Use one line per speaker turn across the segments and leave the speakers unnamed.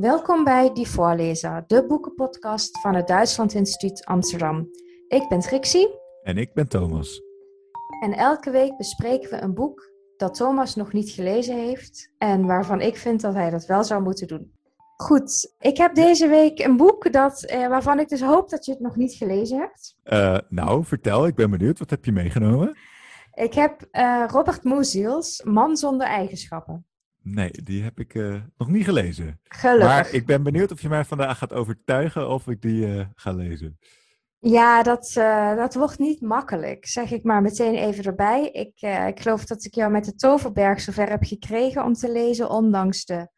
Welkom bij Die Voorlezer, de boekenpodcast van het Duitsland Instituut Amsterdam. Ik ben Trixie.
En ik ben Thomas.
En elke week bespreken we een boek dat Thomas nog niet gelezen heeft en waarvan ik vind dat hij dat wel zou moeten doen. Goed, ik heb deze week een boek dat, eh, waarvan ik dus hoop dat je het nog niet gelezen hebt.
Uh, nou, vertel, ik ben benieuwd. Wat heb je meegenomen?
Ik heb uh, Robert Muziels, Man zonder eigenschappen.
Nee, die heb ik uh, nog niet gelezen.
Gelukkig.
Maar ik ben benieuwd of je mij vandaag gaat overtuigen of ik die ga lezen.
Ja, dat, uh, dat wordt niet makkelijk, zeg ik maar meteen even erbij. Ik, ik geloof dat ik jou met de Toverberg zover heb gekregen om te lezen, ondanks de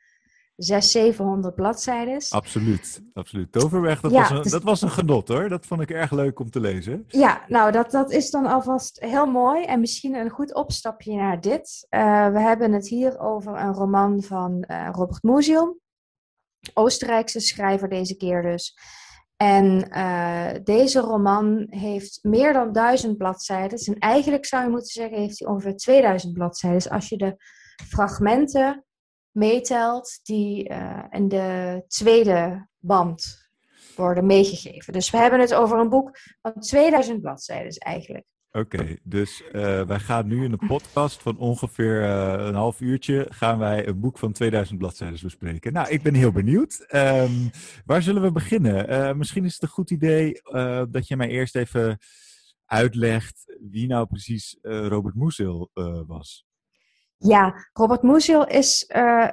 600, 700 bladzijden.
Absoluut, absoluut. Toverberg, dat, ja, was een, dus... dat was een genot hoor. Dat vond ik erg leuk om te lezen.
Ja, nou dat, dat is dan alvast heel mooi en misschien een goed opstapje naar dit. Uh, we hebben het hier over een roman van Robert Musil, Oostenrijkse schrijver deze keer dus. En uh, deze roman heeft meer dan duizend bladzijden. En eigenlijk zou je moeten zeggen, heeft hij ongeveer 2000 bladzijden. Als je de fragmenten meetelt die uh, in de tweede band worden meegegeven. Dus we hebben het over een boek van 2000 bladzijden eigenlijk.
Oké, dus uh, wij gaan nu in een podcast van ongeveer uh, een half uurtje gaan wij een boek van 2000 bladzijden bespreken. Nou, ik ben heel benieuwd. Um, waar zullen we beginnen? Misschien is het een goed idee dat je mij eerst even uitlegt wie nou precies Robert Musil was.
Ja, Robert Musil is,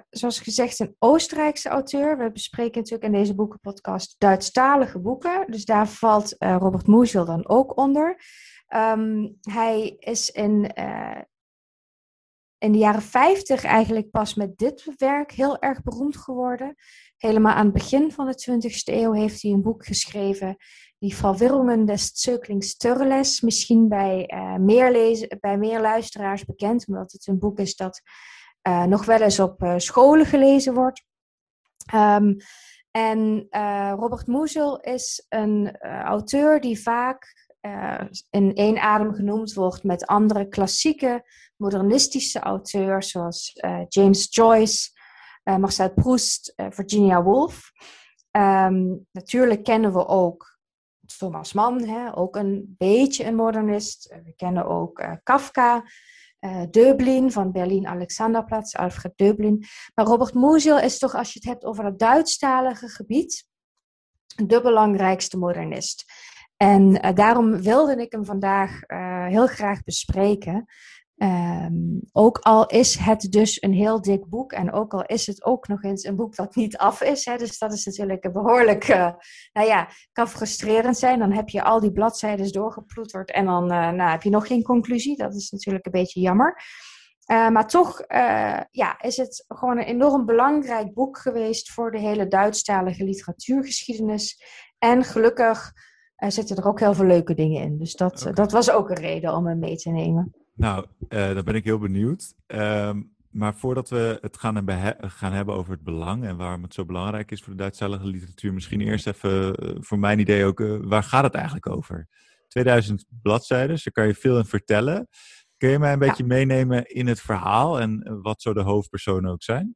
zoals gezegd, een Oostenrijkse auteur. We bespreken natuurlijk in deze boekenpodcast Duitsstalige boeken. Dus daar valt Robert Musil dan ook onder. Um, hij is in, uh, in de jaren 50 eigenlijk pas met dit werk heel erg beroemd geworden. Helemaal aan het begin van de 20e eeuw heeft hij een boek geschreven, die Verwirrungen des Zöglings Turles, misschien bij, uh, meer lezen, bij meer luisteraars bekend, omdat het een boek is dat uh, nog wel eens op scholen gelezen wordt. Um, en Robert Musil is een auteur die vaak in één adem genoemd wordt met andere klassieke modernistische auteurs zoals James Joyce, Marcel Proust, Virginia Woolf. Um, natuurlijk kennen we ook Thomas Mann, hè, ook een beetje een modernist. we kennen ook Kafka, Döblin van Berlin Alexanderplatz, Alfred Döblin. Maar Robert Musil is toch, als je het hebt over het Duitsstalige gebied, de belangrijkste modernist. En uh, daarom wilde ik hem vandaag uh, heel graag bespreken. Um, ook al is het dus een heel dik boek en ook al is het ook nog eens een boek dat niet af is. Hè, dus dat is natuurlijk een behoorlijk, uh, nou ja, kan frustrerend zijn. Dan heb je al die bladzijden doorgeploeterd en dan nou, heb je nog geen conclusie. Dat is natuurlijk een beetje jammer. maar toch ja, is het gewoon een enorm belangrijk boek geweest voor de hele Duitsstalige literatuurgeschiedenis. En gelukkig zitten er ook heel veel leuke dingen in. Dus dat, dat was ook een reden om hem mee te nemen.
Nou, uh, dan ben ik heel benieuwd. Uh, maar voordat we het gaan hebben, gaan hebben over het belang en waarom het zo belangrijk is voor de Duitsstalige literatuur, misschien eerst even uh, voor mijn idee ook, uh, waar gaat het eigenlijk over? 2000 bladzijden, daar kan je veel in vertellen. Kun je mij een beetje meenemen in het verhaal en wat zo de hoofdpersonen ook zijn?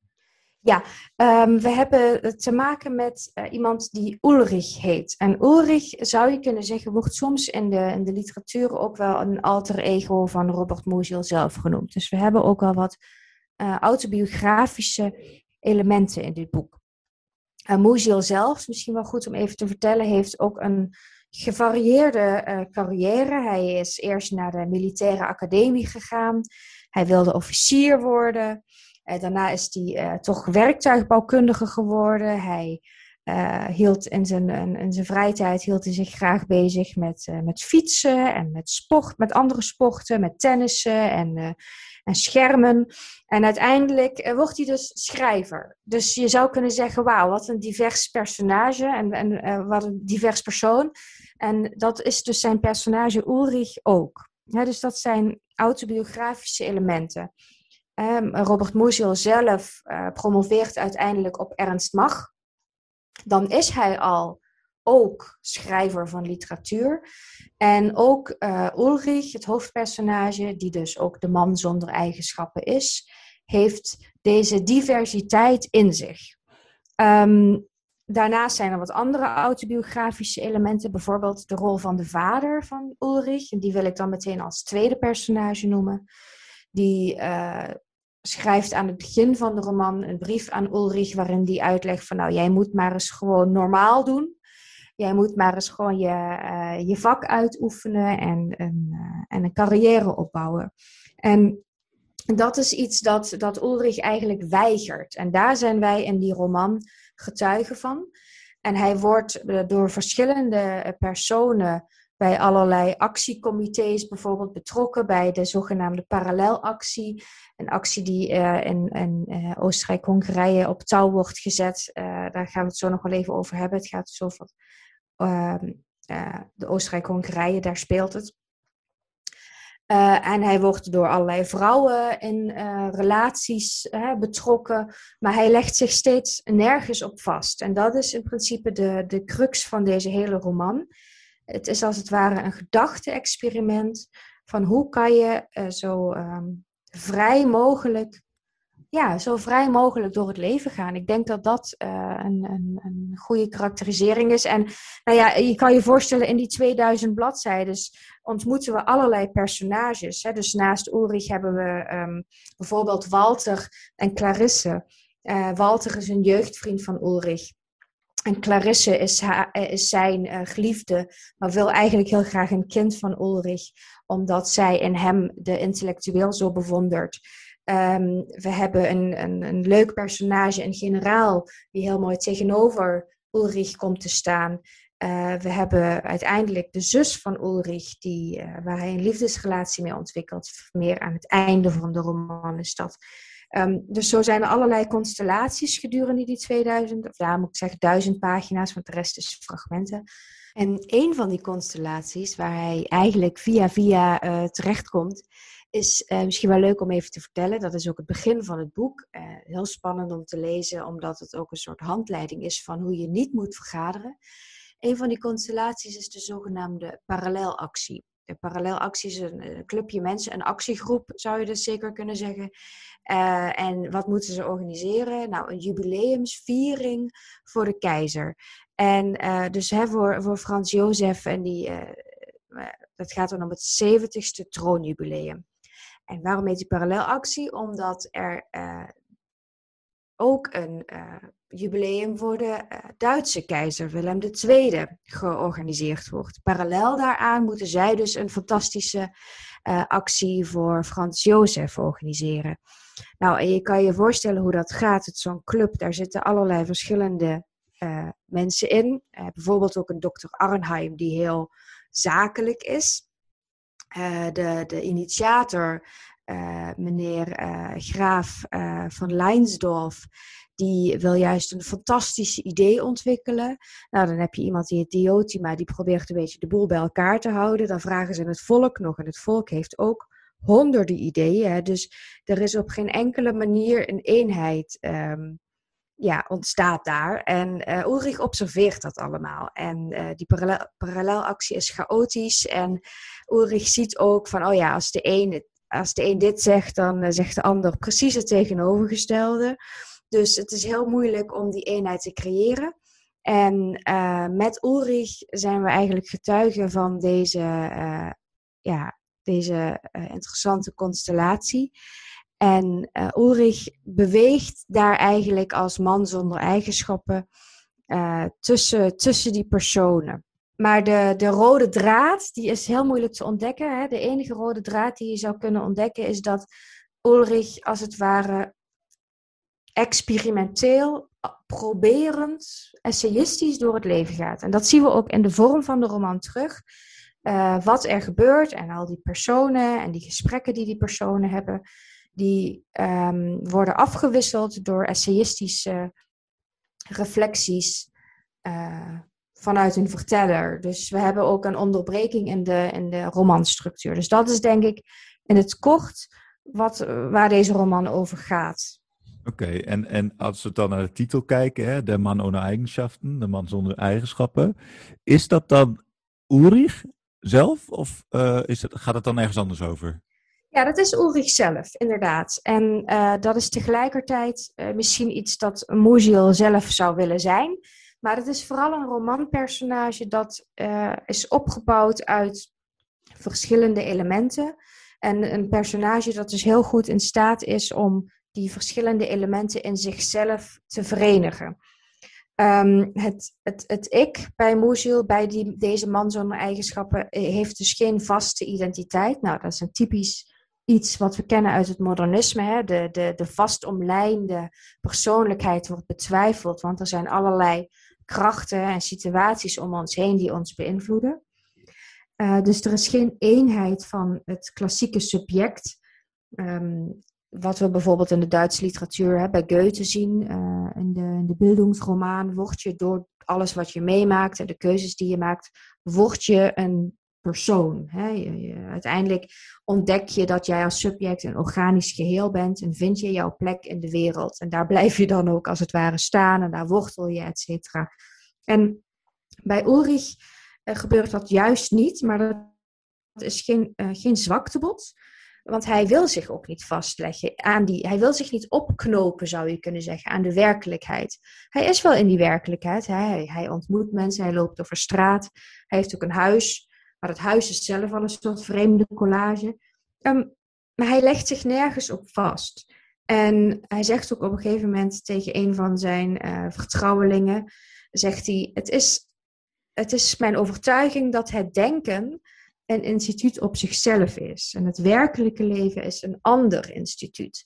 Ja, um, we hebben te maken met uh, iemand die Ulrich heet. En Ulrich, zou je kunnen zeggen, wordt soms in de, in de literatuur ook wel een alter ego van Robert Musil zelf genoemd. Dus we hebben ook wel wat uh, autobiografische elementen in dit boek. Uh, Musil zelf, misschien wel goed om even te vertellen, heeft ook een gevarieerde carrière. Hij is eerst naar de militaire academie gegaan. Hij wilde officier worden. Uh, daarna is hij uh, toch werktuigbouwkundige geworden. Hij uh, hield in zijn, in zijn vrije tijd hield hij zich graag bezig met, met fietsen en met sport, met andere sporten, met tennissen en, en schermen. En uiteindelijk wordt hij dus schrijver. Dus je zou kunnen zeggen, wauw, wat een divers personage en, en wat een divers persoon. En dat is dus zijn personage Ulrich ook. Dus dat zijn autobiografische elementen. Um, Robert Musil zelf uh, promoveert uiteindelijk op Ernst Mach. Dan is hij al ook schrijver van literatuur. En ook uh, Ulrich, het hoofdpersonage, die dus ook de man zonder eigenschappen is, heeft deze diversiteit in zich.
Ehm, daarnaast zijn er wat andere autobiografische elementen, bijvoorbeeld de rol van de vader van Ulrich. En die wil ik dan meteen als tweede personage noemen. Die uh, schrijft aan het begin van de roman een brief aan Ulrich waarin die uitlegt van nou, jij moet maar eens gewoon normaal doen. Jij moet maar eens gewoon je, uh, je vak uitoefenen en, uh, en een carrière opbouwen. En dat is iets dat, dat Ulrich eigenlijk weigert. En daar zijn wij in die roman getuigen van. En hij wordt door verschillende personen bij allerlei actiecomité's bijvoorbeeld betrokken bij de zogenaamde parallelactie. Een actie die uh, in, uh, Oostenrijk-Hongarije op touw wordt gezet. Uh, daar gaan we het zo nog wel even over hebben. Het gaat dus over ehm, de Oostenrijk-Hongarije, daar speelt het. en hij wordt door allerlei vrouwen in relaties betrokken, maar hij legt zich steeds nergens op vast. En dat is in principe de, de crux van deze hele roman. Het is als het ware een gedachte-experiment van hoe kan je uh, zo um, vrij mogelijk, ja, zo vrij mogelijk door het leven gaan. Ik denk dat dat uh, een, een, een, goede karakterisering is. En nou ja, je kan je voorstellen, in die 2000 bladzijden ontmoeten we allerlei personages. Hè? Dus naast Ulrich hebben we um, bijvoorbeeld Walter en Clarisse. Uh, Walter is een jeugdvriend van Ulrich. En Clarisse is, haar, is zijn uh, geliefde, maar wil eigenlijk heel graag een kind van Ulrich, omdat zij in hem de intellectueel zo bewondert. Um, we hebben een, een, een leuk personage, een generaal, die heel mooi tegenover Ulrich komt te staan. Uh, we hebben uiteindelijk de zus van Ulrich, die, uh, waar hij een liefdesrelatie mee ontwikkelt. Meer aan het einde van de roman is dat. Um, dus zo zijn er allerlei constellaties gedurende die 2000, of ja, moet ik zeggen, duizend pagina's, want de rest is fragmenten.
En een van die constellaties waar hij eigenlijk via via uh, terechtkomt, is uh, misschien wel leuk om even te vertellen. Dat is ook het begin van het boek. Uh, heel spannend om te lezen, omdat het ook een soort handleiding is van hoe je niet moet vergaderen. Een van die constellaties is de zogenaamde parallelactie. De parallelactie is een, clubje mensen, een actiegroep zou je dus zeker kunnen zeggen. Uh, en wat moeten ze organiseren? Nou, een jubileumsviering voor de keizer. En uh, dus hè, voor, voor Frans Jozef, en die, uh, dat gaat dan om het 70ste troonjubileum. En waarom heet die parallelactie? Omdat er ook een jubileum voor de Duitse keizer Willem II georganiseerd wordt. Parallel daaraan moeten zij dus een fantastische actie voor Frans Jozef organiseren. Nou, en je kan je voorstellen hoe dat gaat. Het zo'n club, daar zitten allerlei verschillende mensen in. Bijvoorbeeld ook een dokter Arnheim, die heel zakelijk is. De, de initiator, meneer Graaf van Leinsdorf, die wil juist een fantastisch idee ontwikkelen. Nou, dan heb je iemand die het Diotima, die probeert een beetje de boel bij elkaar te houden. Dan vragen ze het volk nog. En het volk heeft ook honderden ideeën. Hè? Dus er is op geen enkele manier een eenheid um, ja, ontstaat daar. En uh, Ulrich observeert dat allemaal. En uh, die parallel, parallelactie is chaotisch. En Ulrich ziet ook van, oh ja, als de een, als de een dit zegt, dan uh, zegt de ander precies het tegenovergestelde. Dus het is heel moeilijk om die eenheid te creëren. En met Ulrich zijn we eigenlijk getuigen van deze ja, deze interessante constellatie. En Ulrich beweegt daar eigenlijk als man zonder eigenschappen tussen, tussen die personen. Maar de, de rode draad, die is heel moeilijk te ontdekken. Hè? De enige rode draad die je zou kunnen ontdekken is dat Ulrich als het ware experimenteel, proberend, essayistisch door het leven gaat. En dat zien we ook in de vorm van de roman terug uh, wat er gebeurt en al die personen en die gesprekken die die personen hebben, die um, worden afgewisseld door essayistische reflecties uh, vanuit een verteller. Dus we hebben ook een onderbreking in de, in de romanstructuur. Dus dat is denk ik in het kort wat, waar deze roman over gaat.
Oké, okay, en, en als we dan naar de titel kijken, hè, de man ohne eigenschaften, de man zonder eigenschappen, is dat dan Ulrich zelf? Of uh, is het, gaat het dan ergens anders over?
Ja, dat is Ulrich zelf, inderdaad. En uh, dat is tegelijkertijd uh, misschien iets dat Musil zelf zou willen zijn. Maar het is vooral een romanpersonage dat uh, is opgebouwd uit verschillende elementen. En een personage dat dus heel goed in staat is om die verschillende elementen in zichzelf te verenigen. Um, het, het, het ik bij Musil, bij die, deze man zonder eigenschappen, heeft dus geen vaste identiteit. Nou, dat is een typisch iets wat we kennen uit het modernisme. Hè? De, de, de vastomlijnde persoonlijkheid wordt betwijfeld, want er zijn allerlei krachten en situaties om ons heen die ons beïnvloeden. Uh, dus er is geen eenheid van het klassieke subject. Um, wat we bijvoorbeeld in de Duitse literatuur hè, bij Goethe zien, uh, in de, in de beeldingsroman, word je door alles wat je meemaakt en de keuzes die je maakt, word je een persoon. Hè? uiteindelijk ontdek je dat jij als subject een organisch geheel bent en vind je jouw plek in de wereld. En daar blijf je dan ook als het ware staan en daar wortel je, et cetera. En bij Ulrich uh, gebeurt dat juist niet, maar dat is geen, uh, geen zwaktebod. Want hij wil zich ook niet vastleggen aan die. Hij wil zich niet opknopen, zou je kunnen zeggen, aan de werkelijkheid. Hij is wel in die werkelijkheid. Hij, hij ontmoet mensen, hij loopt over straat. Hij heeft ook een huis. Maar het huis is zelf al een soort vreemde collage. Um, maar hij legt zich nergens op vast. En hij zegt ook op een gegeven moment tegen een van zijn uh, vertrouwelingen, zegt hij, het is, het is mijn overtuiging dat het denken een instituut op zichzelf is. En het werkelijke leven is een ander instituut.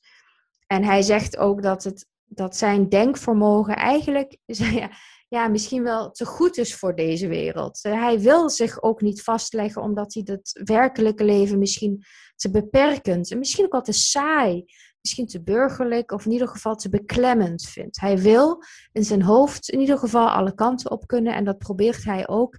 En hij zegt ook dat, het, dat zijn denkvermogen eigenlijk ja, misschien wel te goed is voor deze wereld. Hij wil zich ook niet vastleggen omdat hij het werkelijke leven misschien te beperkend en misschien ook wel te saai, misschien te burgerlijk of in ieder geval te beklemmend vindt. Hij wil in zijn hoofd in ieder geval alle kanten op kunnen en dat probeert hij ook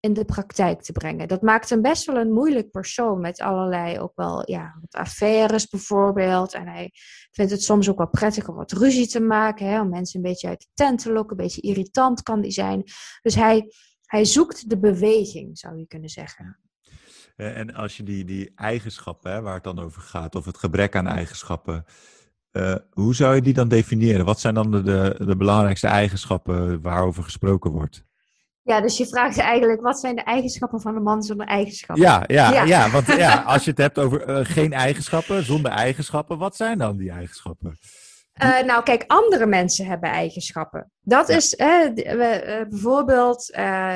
in de praktijk te brengen. Dat maakt hem best wel een moeilijk persoon met allerlei ook wel ja, affaires bijvoorbeeld. En hij vindt het soms ook wel prettig om wat ruzie te maken, hè, om mensen een beetje uit de tent te lokken. Een beetje irritant kan die zijn. Dus hij, hij zoekt de beweging, zou je kunnen zeggen.
Eh, en als je die, die eigenschappen, hè, waar het dan over gaat, of het gebrek aan eigenschappen, uh, hoe zou je die dan definiëren? Wat zijn dan de, de, de belangrijkste eigenschappen waarover gesproken wordt?
Ja, dus je vraagt eigenlijk, wat zijn de eigenschappen van een man zonder eigenschappen?
Ja, ja, ja. ja want ja, als je het hebt over uh, geen eigenschappen, zonder eigenschappen, wat zijn dan die eigenschappen?
Uh, nou, kijk, andere mensen hebben eigenschappen. Dat ja. is uh, bijvoorbeeld,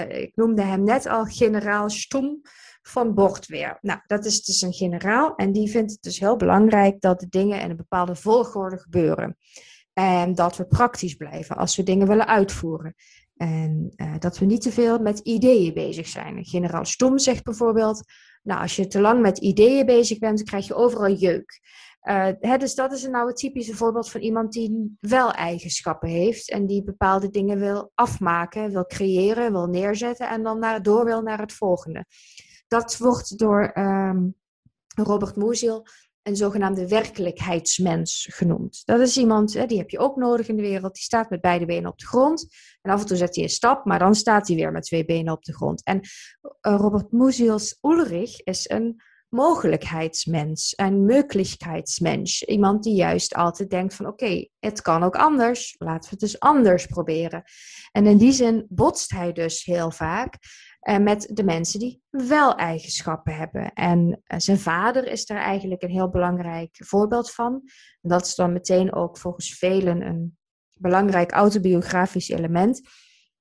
ik noemde hem net al, generaal Stom van Bordweer. Nou, dat is dus een generaal en die vindt het dus heel belangrijk dat de dingen in een bepaalde volgorde gebeuren. En dat we praktisch blijven als we dingen willen uitvoeren. En uh, dat we niet te veel met ideeën bezig zijn. Generaal Stom zegt bijvoorbeeld: Nou, als je te lang met ideeën bezig bent, krijg je overal jeuk. Uh, hè, dus dat is nou het typische voorbeeld van iemand die wel eigenschappen heeft en die bepaalde dingen wil afmaken, wil creëren, wil neerzetten en dan naar, door wil naar het volgende. Dat wordt door um, Robert Musil een zogenaamde werkelijkheidsmens genoemd. Dat is iemand, hè, die heb je ook nodig in de wereld, die staat met beide benen op de grond. En af en toe zet hij een stap, maar dan staat hij weer met twee benen op de grond. En uh, Robert Muziels Ulrich is een mogelijkheidsmens, een möglichkeitsmens. Iemand die juist altijd denkt van oké, het kan ook anders, laten we het dus anders proberen. En in die zin botst hij dus heel vaak met de mensen die wel eigenschappen hebben. En uh, zijn vader is daar eigenlijk een heel belangrijk voorbeeld van. Dat is dan meteen ook volgens velen een belangrijk autobiografisch element.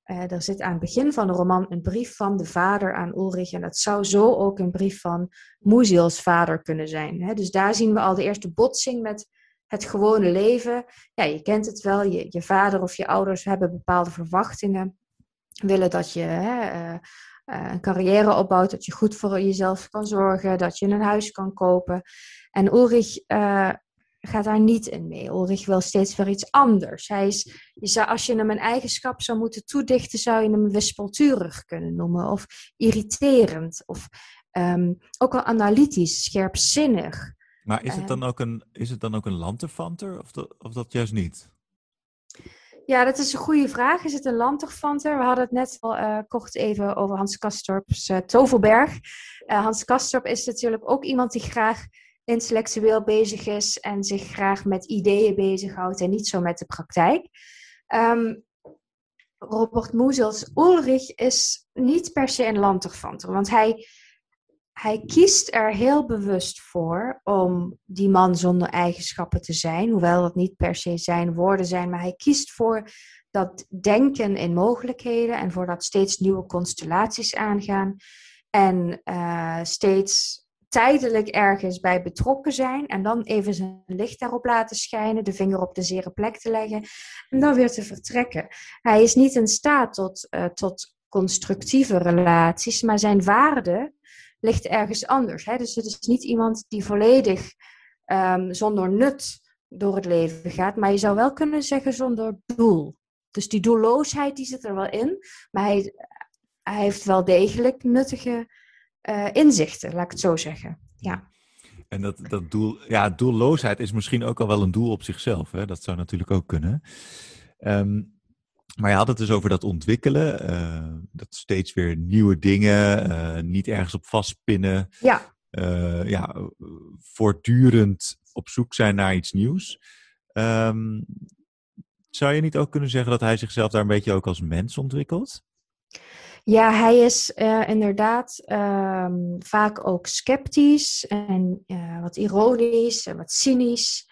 Er zit aan het begin van de roman een brief van de vader aan Ulrich. En dat zou zo ook een brief van Muziels vader kunnen zijn. Hè? Dus daar zien we al de eerste botsing met het gewone leven. Ja, je kent het wel. Je, je vader of je ouders hebben bepaalde verwachtingen. Willen dat je hè, uh, een carrière opbouwt, dat je goed voor jezelf kan zorgen, dat je een huis kan kopen. En Ulrich uh, gaat daar niet in mee. Ulrich wil steeds weer iets anders. Hij is, je zou, als je hem een eigenschap zou moeten toedichten, zou je hem wispelturig kunnen noemen. Of irriterend. Of um, ook wel analytisch, scherpzinnig.
Maar is het dan ook een, is het dan ook een lanterfanter of dat, of dat juist niet?
Ja, dat is een goede vraag. Is het een lanterfanter? We hadden het net al uh, kort even over Hans Kastorp's uh, Tovelberg. Uh, Hans Kastorp is natuurlijk ook iemand die graag intellectueel bezig is en zich graag met ideeën bezighoudt en niet zo met de praktijk. Ehm, Robert Moezels Ulrich is niet per se een lanterfanter, want hij, hij kiest er heel bewust voor om die man zonder eigenschappen te zijn, hoewel dat niet per se zijn woorden zijn, maar hij kiest voor dat denken in mogelijkheden en voor dat steeds nieuwe constellaties aangaan en uh, steeds tijdelijk ergens bij betrokken zijn en dan even zijn licht daarop laten schijnen, de vinger op de zere plek te leggen en dan weer te vertrekken. Hij is niet in staat tot, uh, tot constructieve relaties, maar zijn waarde ligt ergens anders. Hè? Dus het is niet iemand die volledig um, zonder nut door het leven gaat, maar je zou wel kunnen zeggen zonder doel. Dus die doelloosheid die zit er wel in, maar hij, hij heeft wel degelijk nuttige uh, inzichten, laat ik het zo zeggen. Ja.
En dat, dat doel, ja, doelloosheid is misschien ook al wel een doel op zichzelf. Hè? Dat zou natuurlijk ook kunnen. Um, maar je had het dus over dat ontwikkelen, uh, dat steeds weer nieuwe dingen, uh, niet ergens op vastpinnen.
Ja.
Uh, ja, voortdurend op zoek zijn naar iets nieuws. Um, zou je niet ook kunnen zeggen dat hij zichzelf daar een beetje ook als mens ontwikkelt?
Ja, hij is uh, inderdaad um, vaak ook sceptisch en uh, wat ironisch en wat cynisch.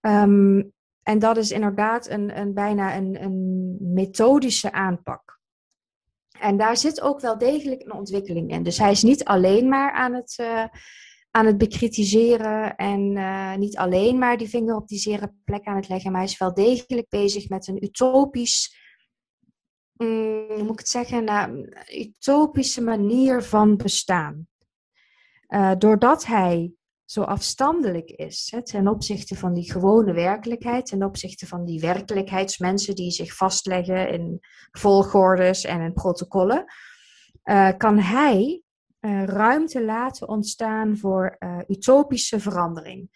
Um, en dat is inderdaad een, een bijna een, een methodische aanpak. En daar zit ook wel degelijk een ontwikkeling in. Dus hij is niet alleen maar aan het, uh, aan het bekritiseren en niet alleen maar die vinger op die zere plek aan het leggen, maar hij is wel degelijk bezig met een utopisch mm, hoe moet ik het zeggen, een utopische manier van bestaan. Uh, doordat hij zo afstandelijk is hè, ten opzichte van die gewone werkelijkheid, ten opzichte van die werkelijkheidsmensen die zich vastleggen in volgordes en in protocollen, uh, kan hij uh, ruimte laten ontstaan voor utopische verandering.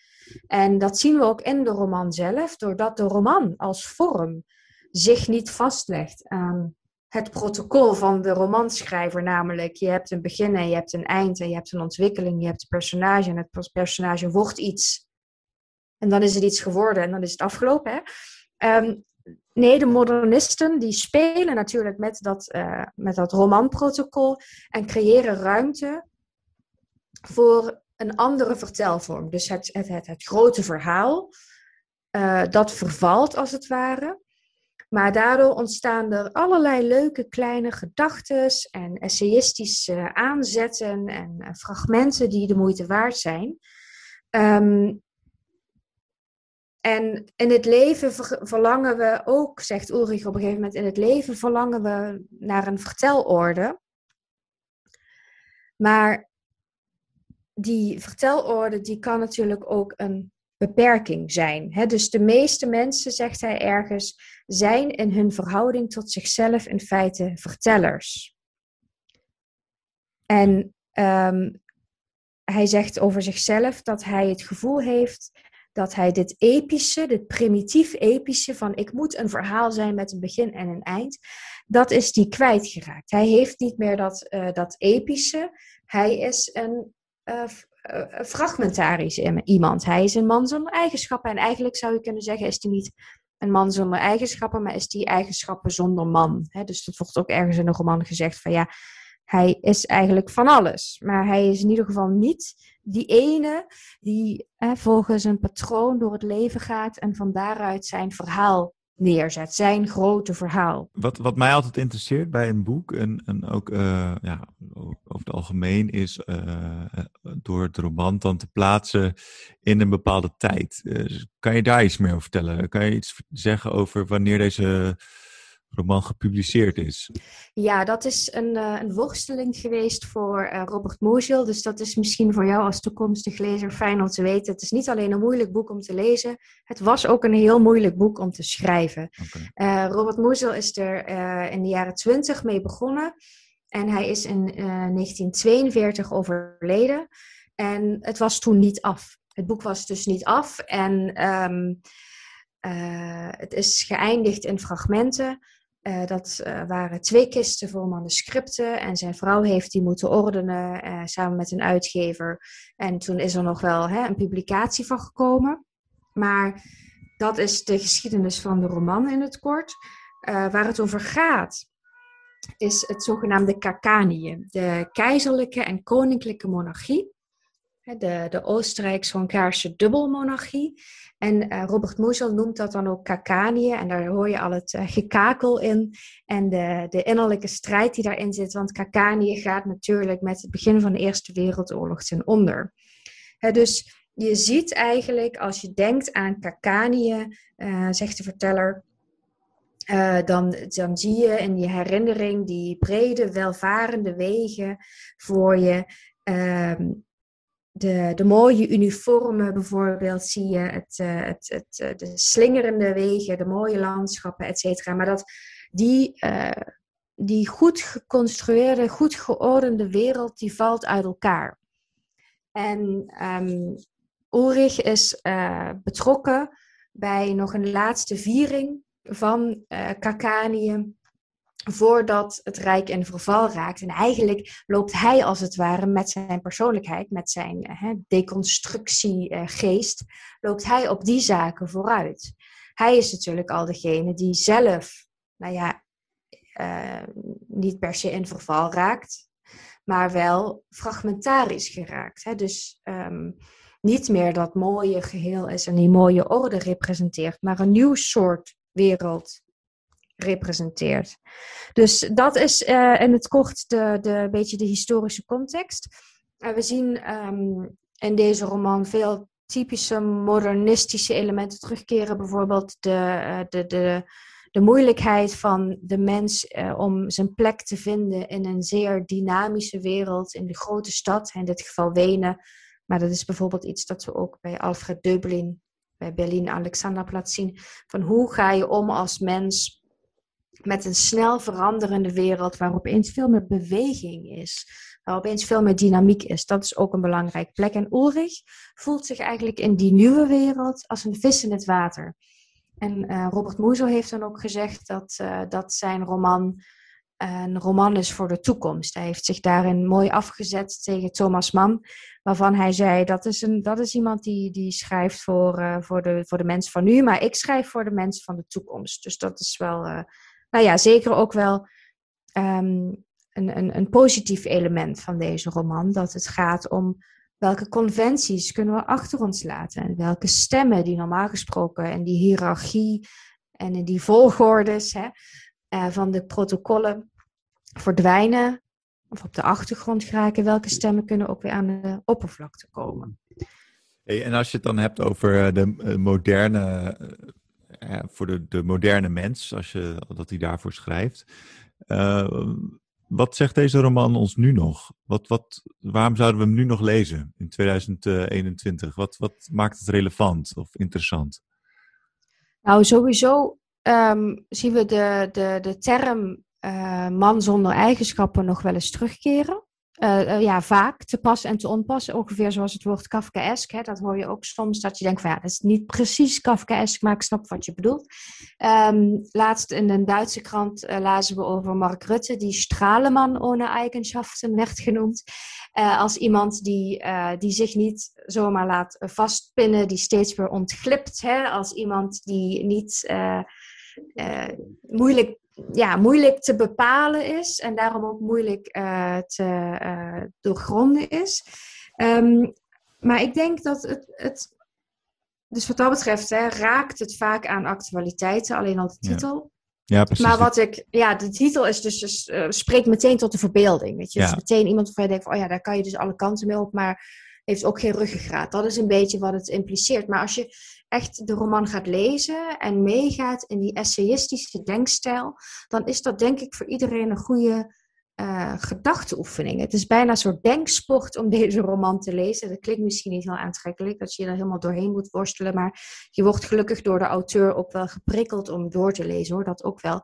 En dat zien we ook in de roman zelf, doordat de roman als vorm zich niet vastlegt aan het protocol van de romanschrijver, namelijk je hebt een begin en je hebt een eind en je hebt een ontwikkeling, je hebt een personage en het personage wordt iets. En dan is het iets geworden en dan is het afgelopen. Hè? Um, nee, de modernisten die spelen natuurlijk met dat, uh, met dat romanprotocol en creëren ruimte voor een andere vertelvorm. Dus het, het, het, grote verhaal, uh, dat vervalt als het ware. Maar daardoor ontstaan er allerlei leuke kleine gedachten en essayistische aanzetten en eh, fragmenten die de moeite waard zijn. Um, en in het leven verlangen we ook, zegt Ulrich op een gegeven moment, in het leven verlangen we naar een vertelorde. Maar die vertelorde die kan natuurlijk ook een beperking zijn. Dus de meeste mensen, zegt hij ergens, zijn in hun verhouding tot zichzelf in feite vertellers. En um, hij zegt over zichzelf dat hij het gevoel heeft dat hij dit epische, dit primitief epische van ik moet een verhaal zijn met een begin en een eind, dat is die kwijtgeraakt. Hij heeft niet meer dat, uh, dat epische. Hij is een uh, fragmentarisch iemand. Hij is een man zonder eigenschappen. En eigenlijk zou je kunnen zeggen, is hij niet een man zonder eigenschappen, maar is die eigenschappen zonder man. dus dat wordt ook ergens in een roman gezegd van ja, hij is eigenlijk van alles. Maar hij is in ieder geval niet die ene die volgens een patroon door het leven gaat en van daaruit zijn verhaal neerzet, zijn grote verhaal.
Wat, wat mij altijd interesseert bij een boek, en, en ook uh, ja, over het algemeen, is uh, door het roman dan te plaatsen in een bepaalde tijd. Uh, kan je daar iets meer over vertellen? Kan je iets zeggen over wanneer deze roman gepubliceerd is.
Ja, dat is een, uh, een worsteling geweest voor uh, Robert Moschel. Dus dat is misschien voor jou als toekomstig lezer fijn om te weten. Het is niet alleen een moeilijk boek om te lezen. Het was ook een heel moeilijk boek om te schrijven. Okay. Uh, Robert Moschel is er in de jaren twintig mee begonnen. En hij is in 1942 overleden. En het was toen niet af. Het boek was dus niet af. En um, het is geëindigd in fragmenten. Uh, dat uh, waren twee kisten vol manuscripten en zijn vrouw heeft die moeten ordenen uh, samen met een uitgever. En toen is er nog wel hè, een publicatie van gekomen. Maar dat is de geschiedenis van de roman in het kort. waar het over gaat is het zogenaamde Kakanië, de keizerlijke en koninklijke monarchie. De, de Oostenrijks-Hongaarse dubbelmonarchie. En uh, Robert Musil noemt dat dan ook Kakanië. En daar hoor je al het uh, gekakel in. En de, de innerlijke strijd die daarin zit. Want Kakanië gaat natuurlijk met het begin van de Eerste Wereldoorlog ten onder. dus je ziet eigenlijk, als je denkt aan Kakanië, uh, zegt de verteller, dan, dan zie je in je herinnering die brede, welvarende wegen voor je. Uh, de, de mooie uniformen bijvoorbeeld zie je, het, uh, het, het, uh, de slingerende wegen, de mooie landschappen, et cetera. Maar dat die, die goed geconstrueerde, goed geordende wereld, die valt uit elkaar. En um, Ulrich is betrokken bij nog een laatste viering van uh, Kakanië voordat het Rijk in verval raakt. En eigenlijk loopt hij als het ware met zijn persoonlijkheid, met zijn deconstructiegeest, loopt hij op die zaken vooruit. Hij is natuurlijk al degene die zelf, nou ja, uh, niet per se in verval raakt, maar wel fragmentarisch geraakt. Hè? Dus um, niet meer dat mooie geheel is en die mooie orde representeert, maar een nieuw soort wereld representeert. Dus dat is in het kort de, de beetje de historische context. Uh, we zien um, in deze roman veel typische modernistische elementen terugkeren. Bijvoorbeeld de, uh, de, de, de moeilijkheid van de mens om zijn plek te vinden in een zeer dynamische wereld, in de grote stad, in dit geval Wenen. Maar dat is bijvoorbeeld iets dat we ook bij Alfred Dublin bij Berlin Alexanderplatz zien. Van hoe ga je om als mens met een snel veranderende wereld waar opeens veel meer beweging is. Waar opeens veel meer dynamiek is. Dat is ook een belangrijke plek. En Ulrich voelt zich eigenlijk in die nieuwe wereld als een vis in het water. En uh, Robert Musil heeft dan ook gezegd dat, uh, dat zijn roman een roman is voor de toekomst. Hij heeft zich daarin mooi afgezet tegen Thomas Mann, waarvan hij zei: dat is, een, dat is iemand die, die schrijft voor, voor, de, voor de mens van nu, maar ik schrijf voor de mens van de toekomst. Dus dat is wel, nou ja, zeker ook wel um, een, een, een positief element van deze roman. Dat het gaat om welke conventies kunnen we achter ons laten en welke stemmen die normaal gesproken in die hiërarchie en in die volgordes. Hè, uh, van de protocollen verdwijnen of op de achtergrond geraken, welke stemmen kunnen ook weer aan de oppervlakte komen.
Hey, en als je het dan hebt over eh, de eh, moderne, voor de, de moderne mens, als je, dat hij daarvoor schrijft. Uh, wat zegt deze roman ons nu nog? Wat, wat, waarom zouden we hem nu nog lezen in 2021? Wat, wat maakt het relevant of interessant?
Nou, sowieso um, zien we de, de, de term uh, man zonder eigenschappen nog wel eens terugkeren. Uh, uh, ja, vaak te pas en te onpas. Ongeveer zoals het woord Kafkaesk. Hè, dat hoor je ook soms. Dat je denkt van ja, dat is niet precies Kafkaesk, maar ik snap wat je bedoelt. Um, laatst in een Duitse krant uh, lazen we over Mark Rutte, die Straleman ohne eigenschaften werd genoemd. als iemand die, die zich niet zomaar laat vastpinnen, die steeds weer ontglipt. Hè, als iemand die niet uh, moeilijk, ja, moeilijk te bepalen is en daarom ook moeilijk uh, te uh, doorgronden is. Um, maar ik denk dat het, het dus wat dat betreft hè, raakt het vaak aan actualiteiten, alleen al de titel.
Ja. ja precies.
Maar wat ik, ja, de titel is dus, dus uh, spreekt meteen tot de verbeelding. Weet je, ja. dus meteen iemand waarvan je denkt van, oh ja, daar kan je dus alle kanten mee op, maar heeft ook geen ruggengraat. Dat is een beetje wat het impliceert. Maar als je echt de roman gaat lezen en meegaat in die essayistische denkstijl, dan is dat denk ik voor iedereen een goede uh, gedachteoefening. Het is bijna een soort denksport om deze roman te lezen. Dat klinkt misschien niet heel aantrekkelijk, dat je er helemaal doorheen moet worstelen, maar je wordt gelukkig door de auteur ook wel geprikkeld om door te lezen, hoor, dat ook wel.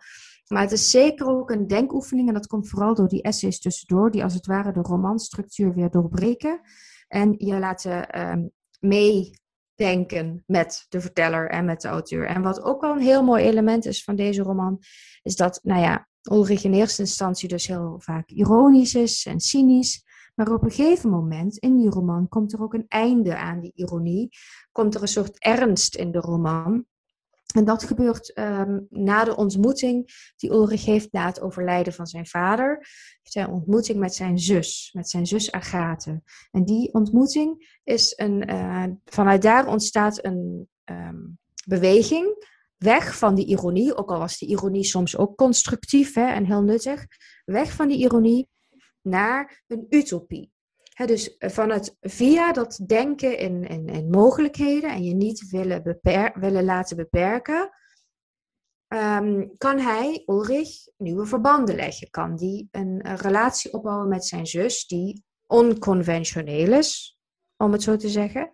Maar het is zeker ook een denkoefening en dat komt vooral door die essays tussendoor, die als het ware de romanstructuur weer doorbreken en je laten um, mee denken met de verteller en met de auteur. En wat ook wel een heel mooi element is van deze roman, is dat, nou ja, Ulrich in eerste instantie dus heel vaak ironisch is en cynisch. Maar op een gegeven moment in die roman komt er ook een einde aan die ironie. Komt er een soort ernst in de roman. En dat gebeurt um, na de ontmoeting die Ulrich heeft na het overlijden van zijn vader. Zijn ontmoeting met zijn zus, met zijn zus Agathe. En die ontmoeting is een, uh, vanuit daar ontstaat een um, beweging weg van die ironie, ook al was die ironie soms ook constructief hè, en heel nuttig, weg van die ironie naar een utopie. Dus van het via dat denken in, in, mogelijkheden en je niet willen, beper, willen laten beperken, um, kan hij, Ulrich, nieuwe verbanden leggen. Kan die een, een relatie opbouwen met zijn zus die onconventioneel is, om het zo te zeggen.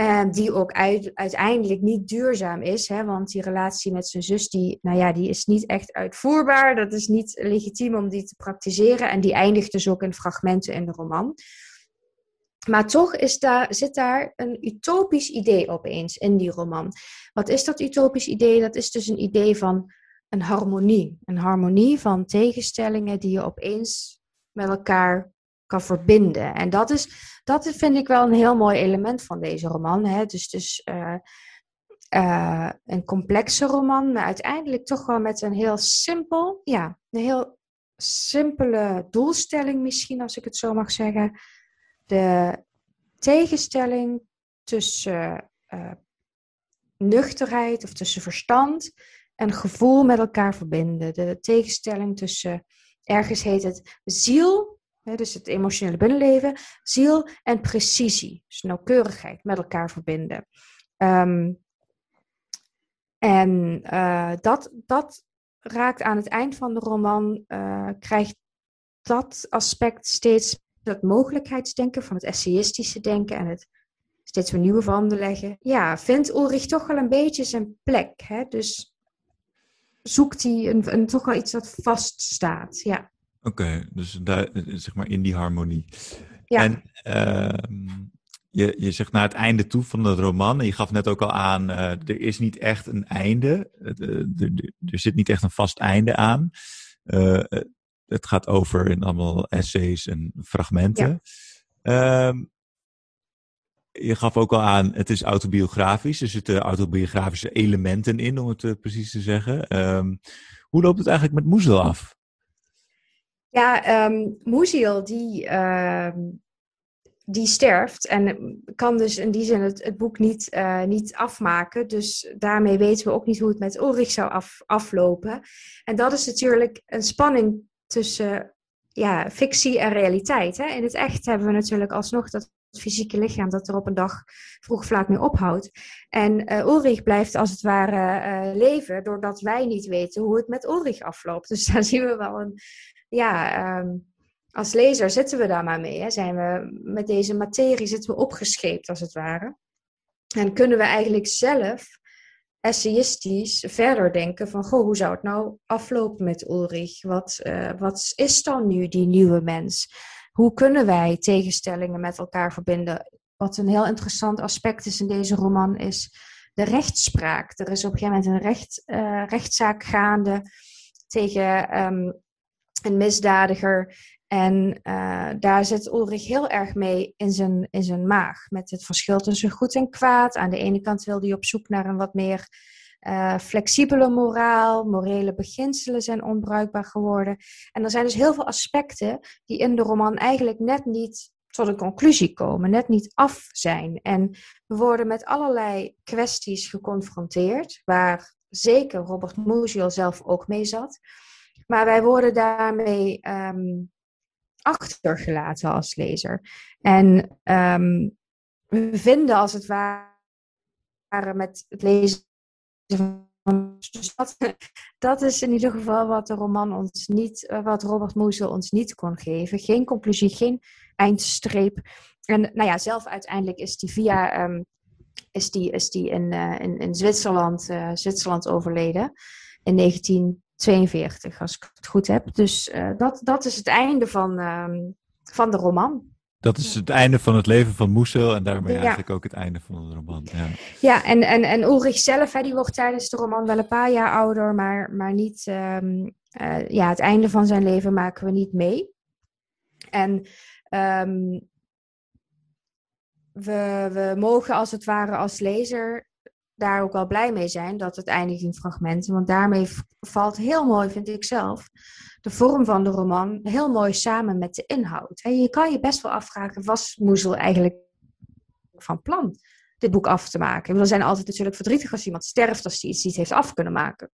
En die ook uiteindelijk niet duurzaam is. Hè? Want die relatie met zijn zus, die, nou ja, die is niet echt uitvoerbaar. Dat is niet legitiem om die te praktiseren. En die eindigt dus ook in fragmenten in de roman. Maar toch is daar, zit daar een utopisch idee opeens in die roman. Wat is dat utopisch idee? Dat is dus een idee van een harmonie. Een harmonie van tegenstellingen die je opeens met elkaar kan verbinden. En dat, is, dat vind ik wel een heel mooi element van deze roman. Hè? Dus, dus uh, uh, een complexe roman, maar uiteindelijk toch wel met een heel simpel, ja, een heel simpele doelstelling misschien, als ik het zo mag zeggen. De tegenstelling tussen uh, nuchterheid of tussen verstand en gevoel met elkaar verbinden. De tegenstelling tussen, ergens heet het ziel dus het emotionele binnenleven, ziel en precisie, dus nauwkeurigheid met elkaar verbinden. Um, en uh, dat, dat raakt aan het eind van de roman, uh, krijgt dat aspect steeds dat mogelijkheidsdenken van het essayistische denken en het steeds weer nieuwe verbanden leggen. Ja, vindt Ulrich toch wel een beetje zijn plek. Hè? Dus zoekt hij een, een, toch wel iets dat vaststaat. Ja.
Oké, dus daar, zeg maar in die harmonie. Ja. En uh, je, je zegt naar het einde toe van de roman, en je gaf net ook al aan, uh, er is niet echt een einde, er, er zit niet echt een vast einde aan. Uh, het gaat over in allemaal essays en fragmenten. Ja. Uh, je gaf ook al aan, het is autobiografisch, er zitten autobiografische elementen in, om het uh, precies te zeggen. Ehm, hoe loopt het eigenlijk met Moezel af?
Ja, um, Moeziel die, uh, die sterft en kan dus in die zin het, het boek niet, uh, niet afmaken. Dus daarmee weten we ook niet hoe het met Ulrich zou af, aflopen. En dat is natuurlijk een spanning tussen ja, fictie en realiteit. Hè? In het echt hebben we natuurlijk alsnog dat fysieke lichaam dat er op een dag vroeg of laat mee ophoudt. En uh, Ulrich blijft als het ware uh, leven doordat wij niet weten hoe het met Ulrich afloopt. Dus daar zien we wel een, ja, um, als lezer zitten we daar maar mee. Hè? Zijn we met deze materie zitten we opgescheept, als het ware. En kunnen we eigenlijk zelf essayistisch verder denken van, goh, hoe zou het nou aflopen met Ulrich? Wat, uh, wat is dan nu die nieuwe mens? Hoe kunnen wij tegenstellingen met elkaar verbinden? Wat een heel interessant aspect is in deze roman is de rechtspraak. Er is op een gegeven moment een recht, uh, rechtszaak gaande tegen um, een misdadiger. En uh, daar zit Ulrich heel erg mee in zijn, in zijn maag. Met het verschil tussen goed en kwaad. Aan de ene kant wil hij op zoek naar een wat meer uh, flexibele moraal. Morele beginselen zijn onbruikbaar geworden. En er zijn dus heel veel aspecten die in de roman eigenlijk net niet tot een conclusie komen, net niet af zijn. En we worden met allerlei kwesties geconfronteerd, waar zeker Robert Musil zelf ook mee zat. Maar wij worden daarmee um, achtergelaten als lezer. En um, we vinden als het ware met het lezen van dat, dat is in ieder geval wat de roman ons niet, eh, wat Robert Moesel ons niet kon geven. Geen conclusie, geen eindstreep. En nou ja, zelf uiteindelijk is die via um, is die, is die in, uh, in, in Zwitserland, uh, Zwitserland overleden in 19 42, als ik het goed heb. Dus uh, dat, dat is het einde van, uh, van de roman.
Dat is het einde van het leven van Moesel en daarmee eigenlijk ook het einde van de roman. Ja,
ja en, en, en Ulrich zelf, hè, die wordt tijdens de roman wel een paar jaar ouder, maar, maar niet, um, ja, het einde van zijn leven maken we niet mee. En um, we, we mogen als het ware als lezer daar ook wel blij mee zijn dat het eindigt in fragmenten. Want daarmee valt heel mooi, vind ik zelf, de vorm van de roman heel mooi samen met de inhoud. Je kan je best wel afvragen, was Moezel eigenlijk van plan dit boek af te maken? We zijn altijd natuurlijk verdrietig als iemand sterft, als hij iets niet heeft af kunnen maken.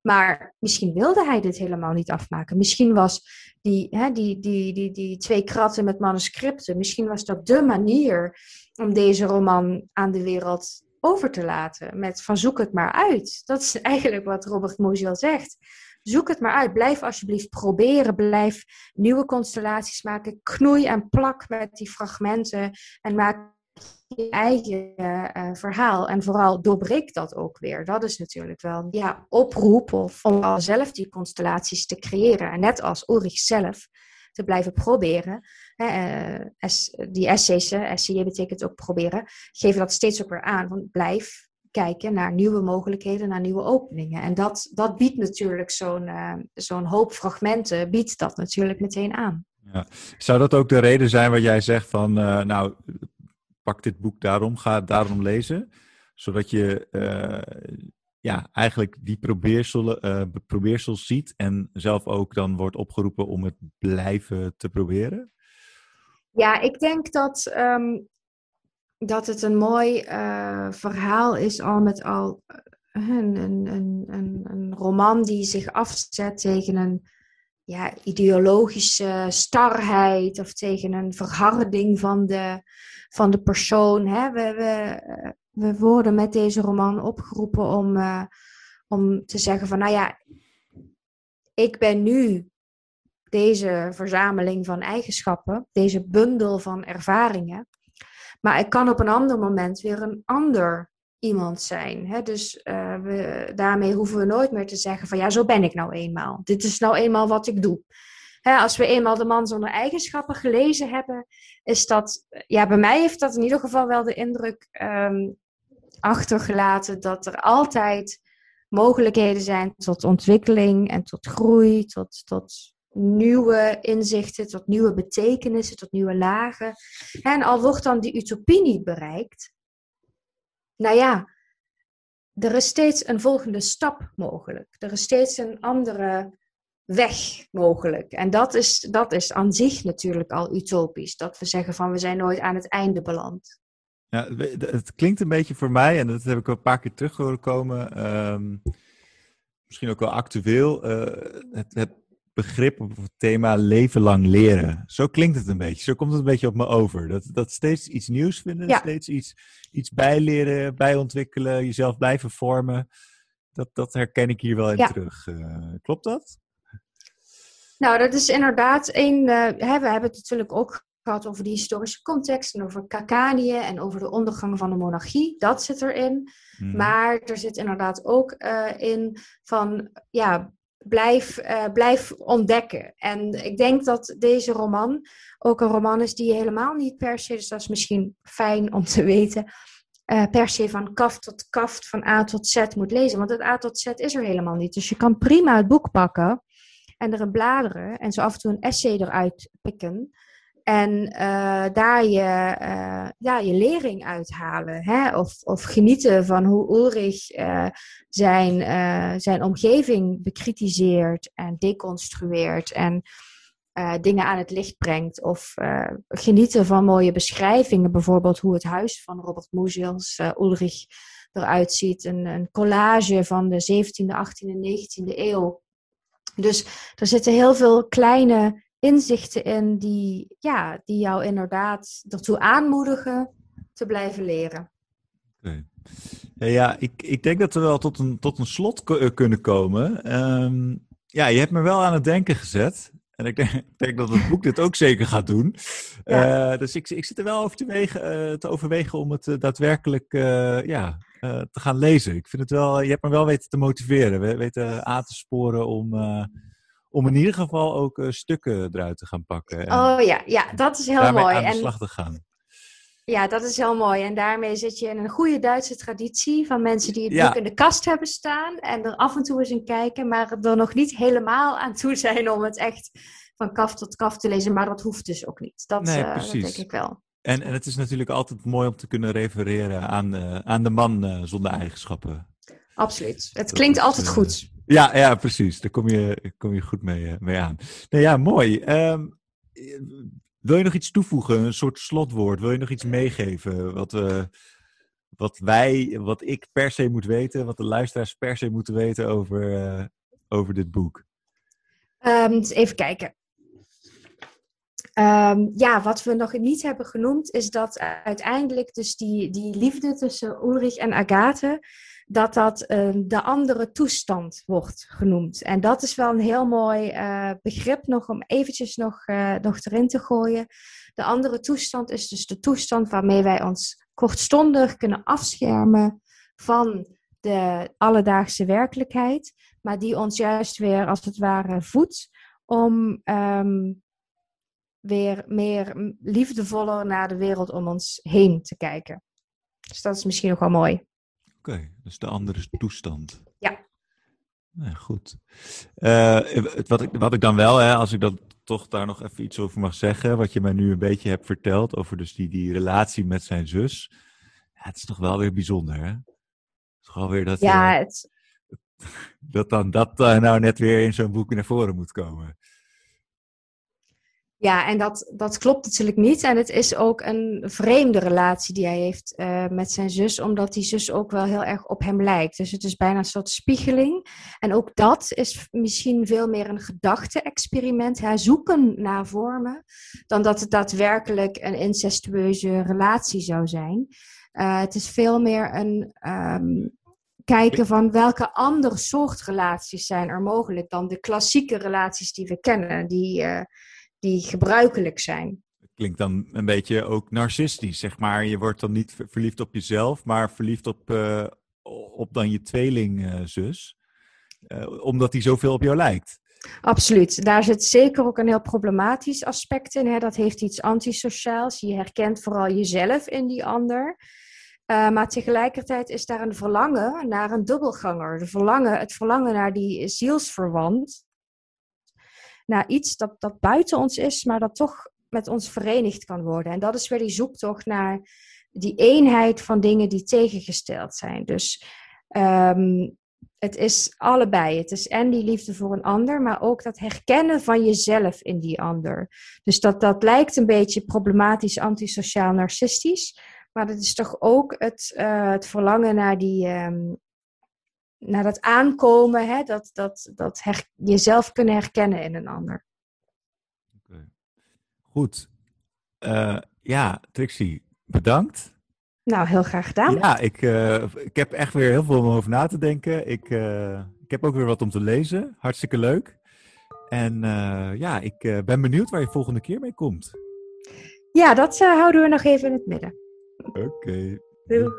Maar misschien wilde hij dit helemaal niet afmaken. Misschien was die, hè, die, die, die, die twee kratten met manuscripten, misschien was dat de manier om deze roman aan de wereld over te laten. Met van zoek het maar uit. Dat is eigenlijk wat Robert Moziel zegt. Zoek het maar uit. Blijf alsjeblieft proberen. Blijf nieuwe constellaties maken. Knoei en plak met die fragmenten. En maak je eigen uh, verhaal. En vooral doorbreek dat ook weer. Dat is natuurlijk wel ja, oproep of om al zelf die constellaties te creëren. En net als Ulrich zelf te blijven proberen. Uh, die essays, essay betekent ook proberen, geven dat steeds ook weer aan. Want blijf kijken naar nieuwe mogelijkheden, naar nieuwe openingen. En dat, dat biedt natuurlijk zo'n uh, zo'n hoop fragmenten, biedt dat natuurlijk meteen aan.
Ja. Zou dat ook de reden zijn wat jij zegt van, uh, nou, pak dit boek daarom, ga daarom lezen, zodat je ja, eigenlijk die probeersel, uh, probeersels ziet en zelf ook dan wordt opgeroepen om het blijven te proberen?
Ja, ik denk dat, um, dat het een mooi uh, verhaal is, al met al een, een, een, een, roman die zich afzet tegen een ja, ideologische starheid of tegen een verharding van de, van de persoon. Hè? We, we, we worden met deze roman opgeroepen om, om te zeggen van, nou ja, ik ben nu deze verzameling van eigenschappen, deze bundel van ervaringen, maar ik kan op een ander moment weer een ander iemand zijn. Hè? Dus uh, we, daarmee hoeven we nooit meer te zeggen van, ja, zo ben ik nou eenmaal. Dit is nou eenmaal wat ik doe. Hè, als we eenmaal de man zonder eigenschappen gelezen hebben, is dat, ja, bij mij heeft dat in ieder geval wel de indruk um, achtergelaten dat er altijd mogelijkheden zijn tot ontwikkeling en tot groei, tot, tot nieuwe inzichten, tot nieuwe betekenissen, tot nieuwe lagen. En al wordt dan die utopie niet bereikt, nou ja, er is steeds een volgende stap mogelijk. Er is steeds een andere weg mogelijk. En dat is, dat is aan zich natuurlijk al utopisch. Dat we zeggen van we zijn nooit aan het einde beland.
Ja, het klinkt een beetje voor mij, en dat heb ik al een paar keer terug horen komen, um, misschien ook wel actueel, uh, het, het, begrip of het thema leven lang leren. Zo klinkt het een beetje, zo komt het een beetje op me over. Dat, dat steeds iets nieuws vinden, ja. steeds iets, iets bijleren, bijontwikkelen, jezelf blijven vormen. Dat, dat herken ik hier wel in ja. terug. Uh, klopt dat?
Nou, dat is inderdaad een. Uh, hè, we hebben het natuurlijk ook gehad over die historische context en over Kakanië en over de ondergang van de monarchie. Dat zit erin. Mm. Maar er zit inderdaad ook uh, in van ja, blijf, uh, blijf ontdekken. En ik denk dat deze roman ook een roman is die helemaal niet per se, dus dat is misschien fijn om te weten, uh, per se van kaft tot kaft, van A tot Z moet lezen. Want het A tot Z is er helemaal niet. Dus je kan prima het boek pakken en erin bladeren en zo af en toe een essay eruit pikken. En uh, daar je, uh, ja, je lering uithalen. Hè? Of, of genieten van hoe Ulrich uh, zijn, zijn omgeving bekritiseert en deconstrueert. En dingen aan het licht brengt. Of genieten van mooie beschrijvingen. Bijvoorbeeld hoe het huis van Robert Musil, Ulrich eruit ziet. Een, een collage van de 17e, 18e en 19e eeuw. Dus er zitten heel veel kleine inzichten in die, ja, die jou inderdaad ertoe aanmoedigen te blijven leren.
Okay. Ja, ik, ik denk dat we wel tot een, tot een slot kunnen komen. Um, ja, je hebt me wel aan het denken gezet. En ik denk, ik denk dat het boek dit ook zeker gaat doen. Ja. Uh, dus ik, ik zit er wel over te, wegen, uh, te overwegen om het uh, daadwerkelijk ja, te gaan lezen. Ik vind het wel, je hebt me wel weten te motiveren, weten aan te sporen om om in ieder geval ook uh, stukken eruit te gaan pakken.
En oh ja, ja, dat is heel mooi.
aan de slag te gaan.
Ja, dat is heel mooi. En daarmee zit je in een goede Duitse traditie van mensen die het boek in de kast hebben staan en er af en toe eens in kijken, maar er nog niet helemaal aan toe zijn om het echt van kaf tot kaf te lezen. Maar dat hoeft dus ook niet. Dat,
nee,
uh, dat denk ik wel.
En, en het is natuurlijk altijd mooi om te kunnen refereren aan, uh, aan de man zonder eigenschappen.
Absoluut. Het klinkt altijd goed.
Ja, ja, precies. Daar kom je, kom je goed mee, mee aan. Nou ja, mooi. Um, wil je nog iets toevoegen? Een soort slotwoord? Wil je nog iets meegeven? Wat, uh, wat wij, wat ik per se moet weten, wat de luisteraars per se moeten weten over, uh, over dit boek?
Um, even kijken. Um, ja, wat we nog niet hebben genoemd is dat uiteindelijk dus die, die liefde tussen Ulrich en Agathe, dat dat uh, de andere toestand wordt genoemd. En dat is wel een heel mooi uh, begrip nog om eventjes nog, uh, nog erin te gooien. De andere toestand is dus de toestand waarmee wij ons kortstondig kunnen afschermen van de alledaagse werkelijkheid, maar die ons juist weer als het ware voedt om um, weer meer liefdevoller naar de wereld om ons heen te kijken. Dus dat is misschien nog wel mooi.
Oké, okay, dus de andere toestand.
Ja.
ja goed. Uh, wat, ik, wat ik dan wel, hè, als ik dan toch daar nog even iets over mag zeggen, wat je mij nu een beetje hebt verteld over dus die, die relatie met zijn zus. Ja, het is toch wel weer bijzonder, hè? Het is gewoon weer dat,
ja, uh, het...
dat dan dat uh, nou net weer in zo'n boek naar voren moet komen.
Ja, en dat, dat klopt natuurlijk niet. En het is ook een vreemde relatie die hij heeft uh, met zijn zus, omdat die zus ook wel heel erg op hem lijkt. Dus het is bijna een soort spiegeling. En ook dat is misschien veel meer een gedachte-experiment, zoeken naar vormen, dan dat het daadwerkelijk een incestueuze relatie zou zijn. Uh, het is veel meer een um, kijken van welke andere soort relaties zijn er mogelijk dan de klassieke relaties die we kennen, die... Uh, die gebruikelijk zijn.
Klinkt dan een beetje ook narcistisch, zeg maar. Je wordt dan niet verliefd op jezelf, maar verliefd op, uh, op dan je tweelingzus. Uh, uh, omdat die zoveel op jou lijkt.
Absoluut. Daar zit zeker ook een heel problematisch aspect in. Hè? Dat heeft iets antisociaals. Je herkent vooral jezelf in die ander. Uh, maar tegelijkertijd is daar een verlangen naar een dubbelganger. De verlangen, het verlangen naar die zielsverwant naar iets dat, dat buiten ons is, maar dat toch met ons verenigd kan worden. En dat is weer die zoektocht naar die eenheid van dingen die tegengesteld zijn. Dus um, het is allebei. Het is en die liefde voor een ander, maar ook dat herkennen van jezelf in die ander. Dus dat, dat lijkt een beetje problematisch, antisociaal, narcistisch. Maar dat is toch ook het, uh, het verlangen naar die, um, naar dat aankomen, hè, dat, dat, dat her, jezelf kunnen herkennen in een ander.
Okay. Goed. Uh, ja, Trixie, bedankt.
Nou, heel graag gedaan.
Ja, ik, uh, ik heb echt weer heel veel om over na te denken. Ik, uh, ik heb ook weer wat om te lezen. Hartstikke leuk. En ja, ik ben benieuwd waar je volgende keer mee komt.
Ja, dat houden we nog even in het midden.
Oké. Okay.
Doeg.